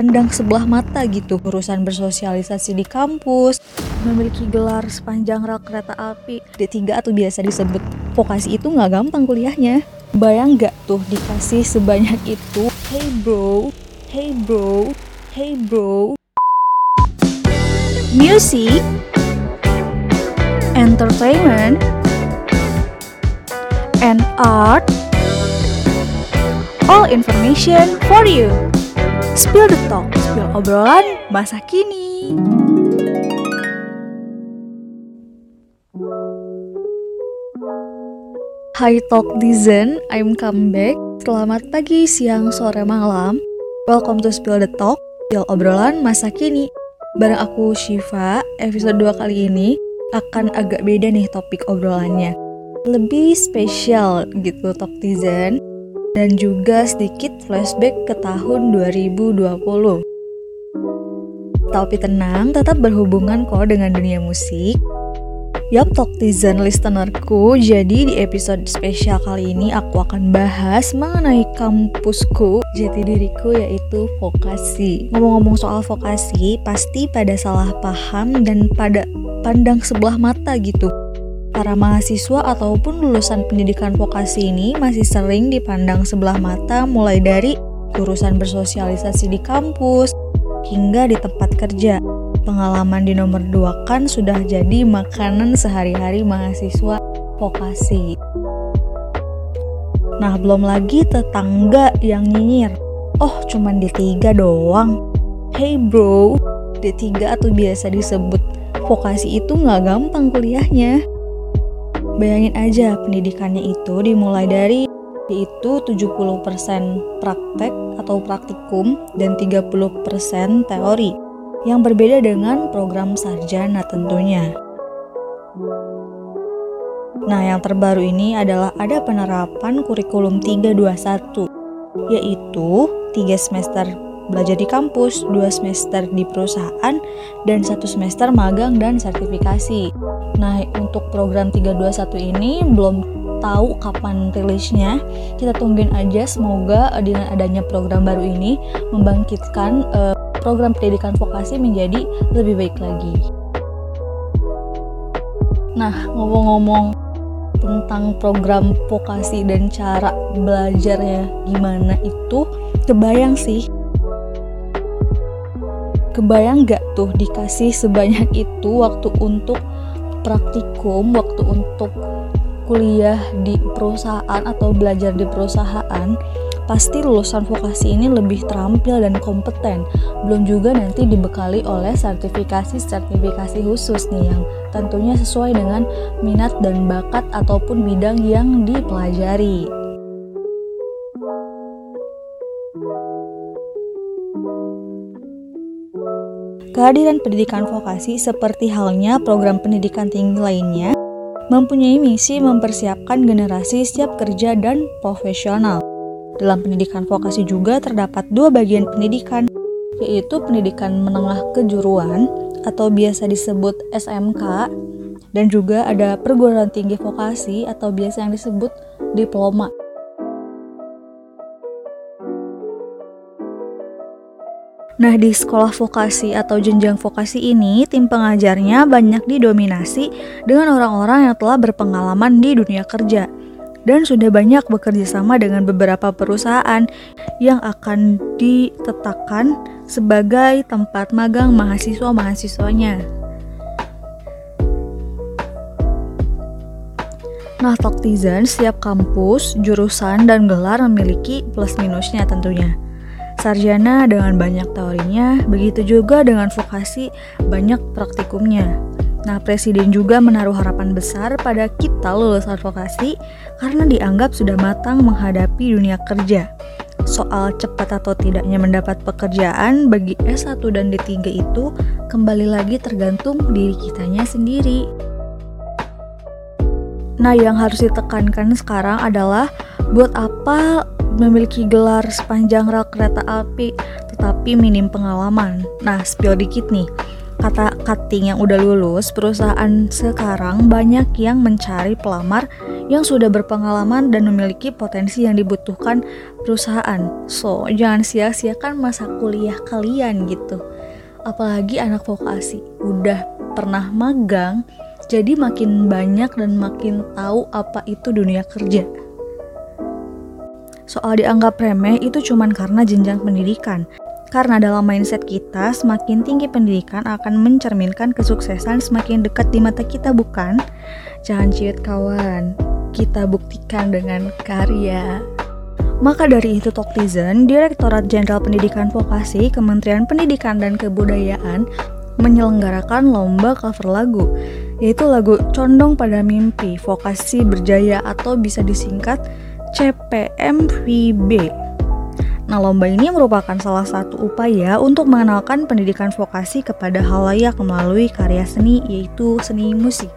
pandang sebelah mata gitu urusan bersosialisasi di kampus. Memiliki gelar sepanjang rel kereta api D3 atau biasa disebut. Vokasi itu nggak gampang kuliahnya. Bayang nggak tuh dikasih sebanyak itu? Hey bro. Hey bro. Hey bro. Music. Entertainment. And art. All information for you Spill the talk, spill obrolan masa kini. Hai Talk Dizen, I'm come back. Selamat pagi, siang, sore, malam. Welcome to Spill the Talk, spill obrolan masa kini. Bareng aku Shiva, episode 2 kali ini akan agak beda nih topik obrolannya. Lebih spesial gitu Talk Dizen dan juga sedikit flashback ke tahun 2020. Tapi tenang, tetap berhubungan kok dengan dunia musik. Yap, Talktizen listenerku, jadi di episode spesial kali ini aku akan bahas mengenai kampusku, jati diriku yaitu vokasi. Ngomong-ngomong soal vokasi, pasti pada salah paham dan pada pandang sebelah mata gitu para mahasiswa ataupun lulusan pendidikan vokasi ini masih sering dipandang sebelah mata mulai dari urusan bersosialisasi di kampus hingga di tempat kerja. Pengalaman di nomor dua kan sudah jadi makanan sehari-hari mahasiswa vokasi. Nah, belum lagi tetangga yang nyinyir. Oh, cuman D3 doang. Hey bro, D3 atau biasa disebut vokasi itu nggak gampang kuliahnya. Bayangin aja pendidikannya itu dimulai dari yaitu 70% praktek atau praktikum dan 30% teori yang berbeda dengan program sarjana tentunya. Nah, yang terbaru ini adalah ada penerapan kurikulum 321 yaitu 3 semester belajar di kampus, dua semester di perusahaan, dan satu semester magang dan sertifikasi. Nah, untuk program 321 ini belum tahu kapan rilisnya. Kita tungguin aja semoga dengan adanya program baru ini membangkitkan uh, program pendidikan vokasi menjadi lebih baik lagi. Nah, ngomong-ngomong tentang program vokasi dan cara belajarnya gimana itu kebayang sih kebayang gak tuh dikasih sebanyak itu waktu untuk praktikum, waktu untuk kuliah di perusahaan atau belajar di perusahaan, pasti lulusan vokasi ini lebih terampil dan kompeten. Belum juga nanti dibekali oleh sertifikasi-sertifikasi khusus nih yang tentunya sesuai dengan minat dan bakat ataupun bidang yang dipelajari. Kehadiran pendidikan vokasi seperti halnya program pendidikan tinggi lainnya mempunyai misi mempersiapkan generasi siap kerja dan profesional. Dalam pendidikan vokasi juga terdapat dua bagian pendidikan, yaitu pendidikan menengah kejuruan atau biasa disebut SMK dan juga ada perguruan tinggi vokasi atau biasa yang disebut diploma. Nah, di sekolah vokasi atau jenjang vokasi ini, tim pengajarnya banyak didominasi dengan orang-orang yang telah berpengalaman di dunia kerja dan sudah banyak bekerja sama dengan beberapa perusahaan yang akan ditetapkan sebagai tempat magang mahasiswa-mahasiswanya. Nah, Toktizen, setiap kampus, jurusan, dan gelar memiliki plus minusnya tentunya sarjana dengan banyak teorinya, begitu juga dengan vokasi banyak praktikumnya. Nah, presiden juga menaruh harapan besar pada kita lulusan vokasi karena dianggap sudah matang menghadapi dunia kerja. Soal cepat atau tidaknya mendapat pekerjaan bagi S1 dan D3 itu kembali lagi tergantung diri kitanya sendiri. Nah, yang harus ditekankan sekarang adalah buat apa memiliki gelar sepanjang rel kereta api tetapi minim pengalaman. Nah, spill dikit nih. kata cutting yang udah lulus, perusahaan sekarang banyak yang mencari pelamar yang sudah berpengalaman dan memiliki potensi yang dibutuhkan perusahaan. So, jangan sia-siakan masa kuliah kalian gitu. Apalagi anak vokasi, udah pernah magang, jadi makin banyak dan makin tahu apa itu dunia kerja. Soal dianggap remeh itu cuman karena jenjang pendidikan. Karena dalam mindset kita, semakin tinggi pendidikan akan mencerminkan kesuksesan semakin dekat di mata kita, bukan? Jangan ciut kawan, kita buktikan dengan karya. Maka dari itu Toktizen, Direktorat Jenderal Pendidikan Vokasi, Kementerian Pendidikan dan Kebudayaan menyelenggarakan lomba cover lagu, yaitu lagu Condong Pada Mimpi, Vokasi Berjaya atau bisa disingkat CPMVB. Nah, lomba ini merupakan salah satu upaya untuk mengenalkan pendidikan vokasi kepada halayak melalui karya seni, yaitu seni musik.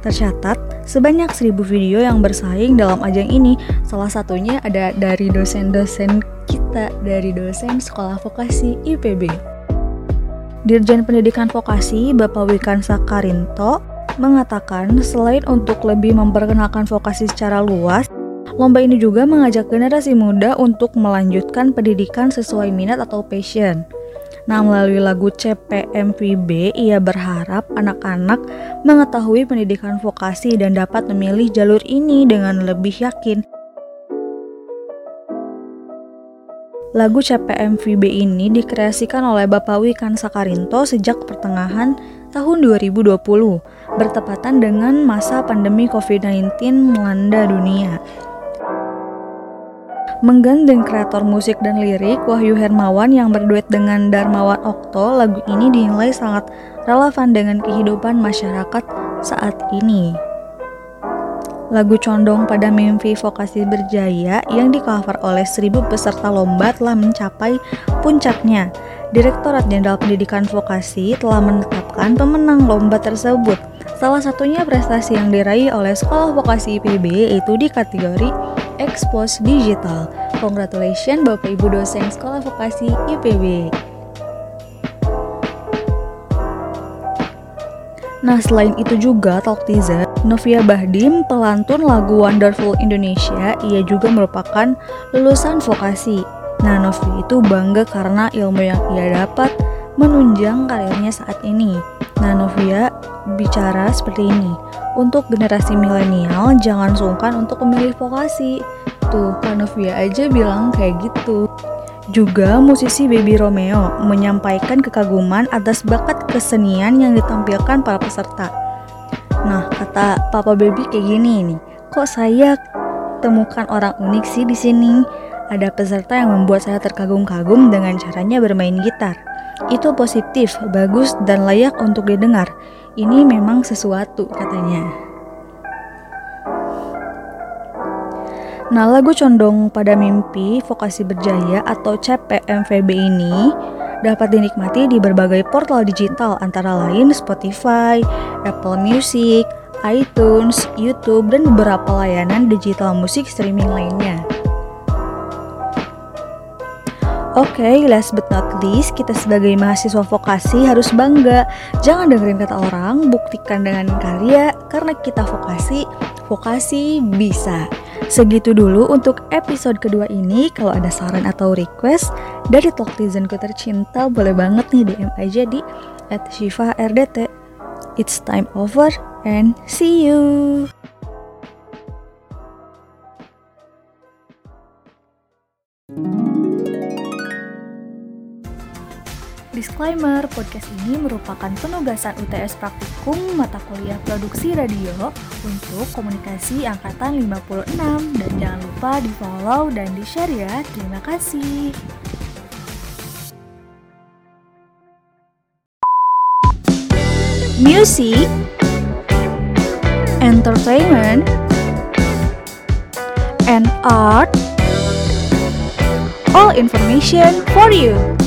Tercatat, sebanyak 1000 video yang bersaing dalam ajang ini, salah satunya ada dari dosen-dosen kita dari dosen Sekolah Vokasi IPB. Dirjen Pendidikan Vokasi Bapak Wikan Sakarinto mengatakan selain untuk lebih memperkenalkan vokasi secara luas, Lomba ini juga mengajak generasi muda untuk melanjutkan pendidikan sesuai minat atau passion. Nah, melalui lagu CPMVB, ia berharap anak-anak mengetahui pendidikan vokasi dan dapat memilih jalur ini dengan lebih yakin. Lagu CPMVB ini dikreasikan oleh Bapak Wikan Sakarinto sejak pertengahan tahun 2020, bertepatan dengan masa pandemi COVID-19 melanda dunia menggandeng kreator musik dan lirik Wahyu Hermawan yang berduet dengan Darmawan Okto, lagu ini dinilai sangat relevan dengan kehidupan masyarakat saat ini. Lagu Condong pada Mimpi Vokasi Berjaya yang di-cover oleh seribu peserta lomba telah mencapai puncaknya. Direktorat Jenderal Pendidikan Vokasi telah menetapkan pemenang lomba tersebut. Salah satunya prestasi yang diraih oleh Sekolah Vokasi IPB yaitu di kategori Expose Digital. Congratulations Bapak Ibu dosen Sekolah Vokasi IPB. Nah selain itu juga Talk Teaser, Novia Bahdim, pelantun lagu Wonderful Indonesia, ia juga merupakan lulusan vokasi. Nah Novia itu bangga karena ilmu yang ia dapat menunjang karirnya saat ini. Nah Novia bicara seperti ini, untuk generasi milenial, jangan sungkan untuk memilih vokasi. Tuh, Kanovia aja bilang kayak gitu. Juga musisi Baby Romeo menyampaikan kekaguman atas bakat kesenian yang ditampilkan para peserta. Nah, kata Papa Baby kayak gini nih, kok saya temukan orang unik sih di sini. Ada peserta yang membuat saya terkagum-kagum dengan caranya bermain gitar. Itu positif, bagus, dan layak untuk didengar. Ini memang sesuatu katanya. Nah, lagu Condong pada Mimpi Vokasi Berjaya atau CPMVB ini dapat dinikmati di berbagai portal digital antara lain Spotify, Apple Music, iTunes, YouTube, dan beberapa layanan digital musik streaming lainnya. Oke, okay, last but not least, kita sebagai mahasiswa vokasi harus bangga. Jangan dengerin kata orang, buktikan dengan karya, karena kita vokasi, vokasi bisa. Segitu dulu untuk episode kedua ini. Kalau ada saran atau request dari Talktizenku tercinta, boleh banget nih DM aja di at Shiva RDT. It's time over and see you. Disclaimer, podcast ini merupakan penugasan UTS Praktikum mata kuliah produksi radio untuk komunikasi angkatan 56 dan jangan lupa di follow dan di share ya. Terima kasih. Music Entertainment and art all information for you.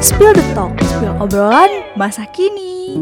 Spill the talk, spill obrolan masa kini.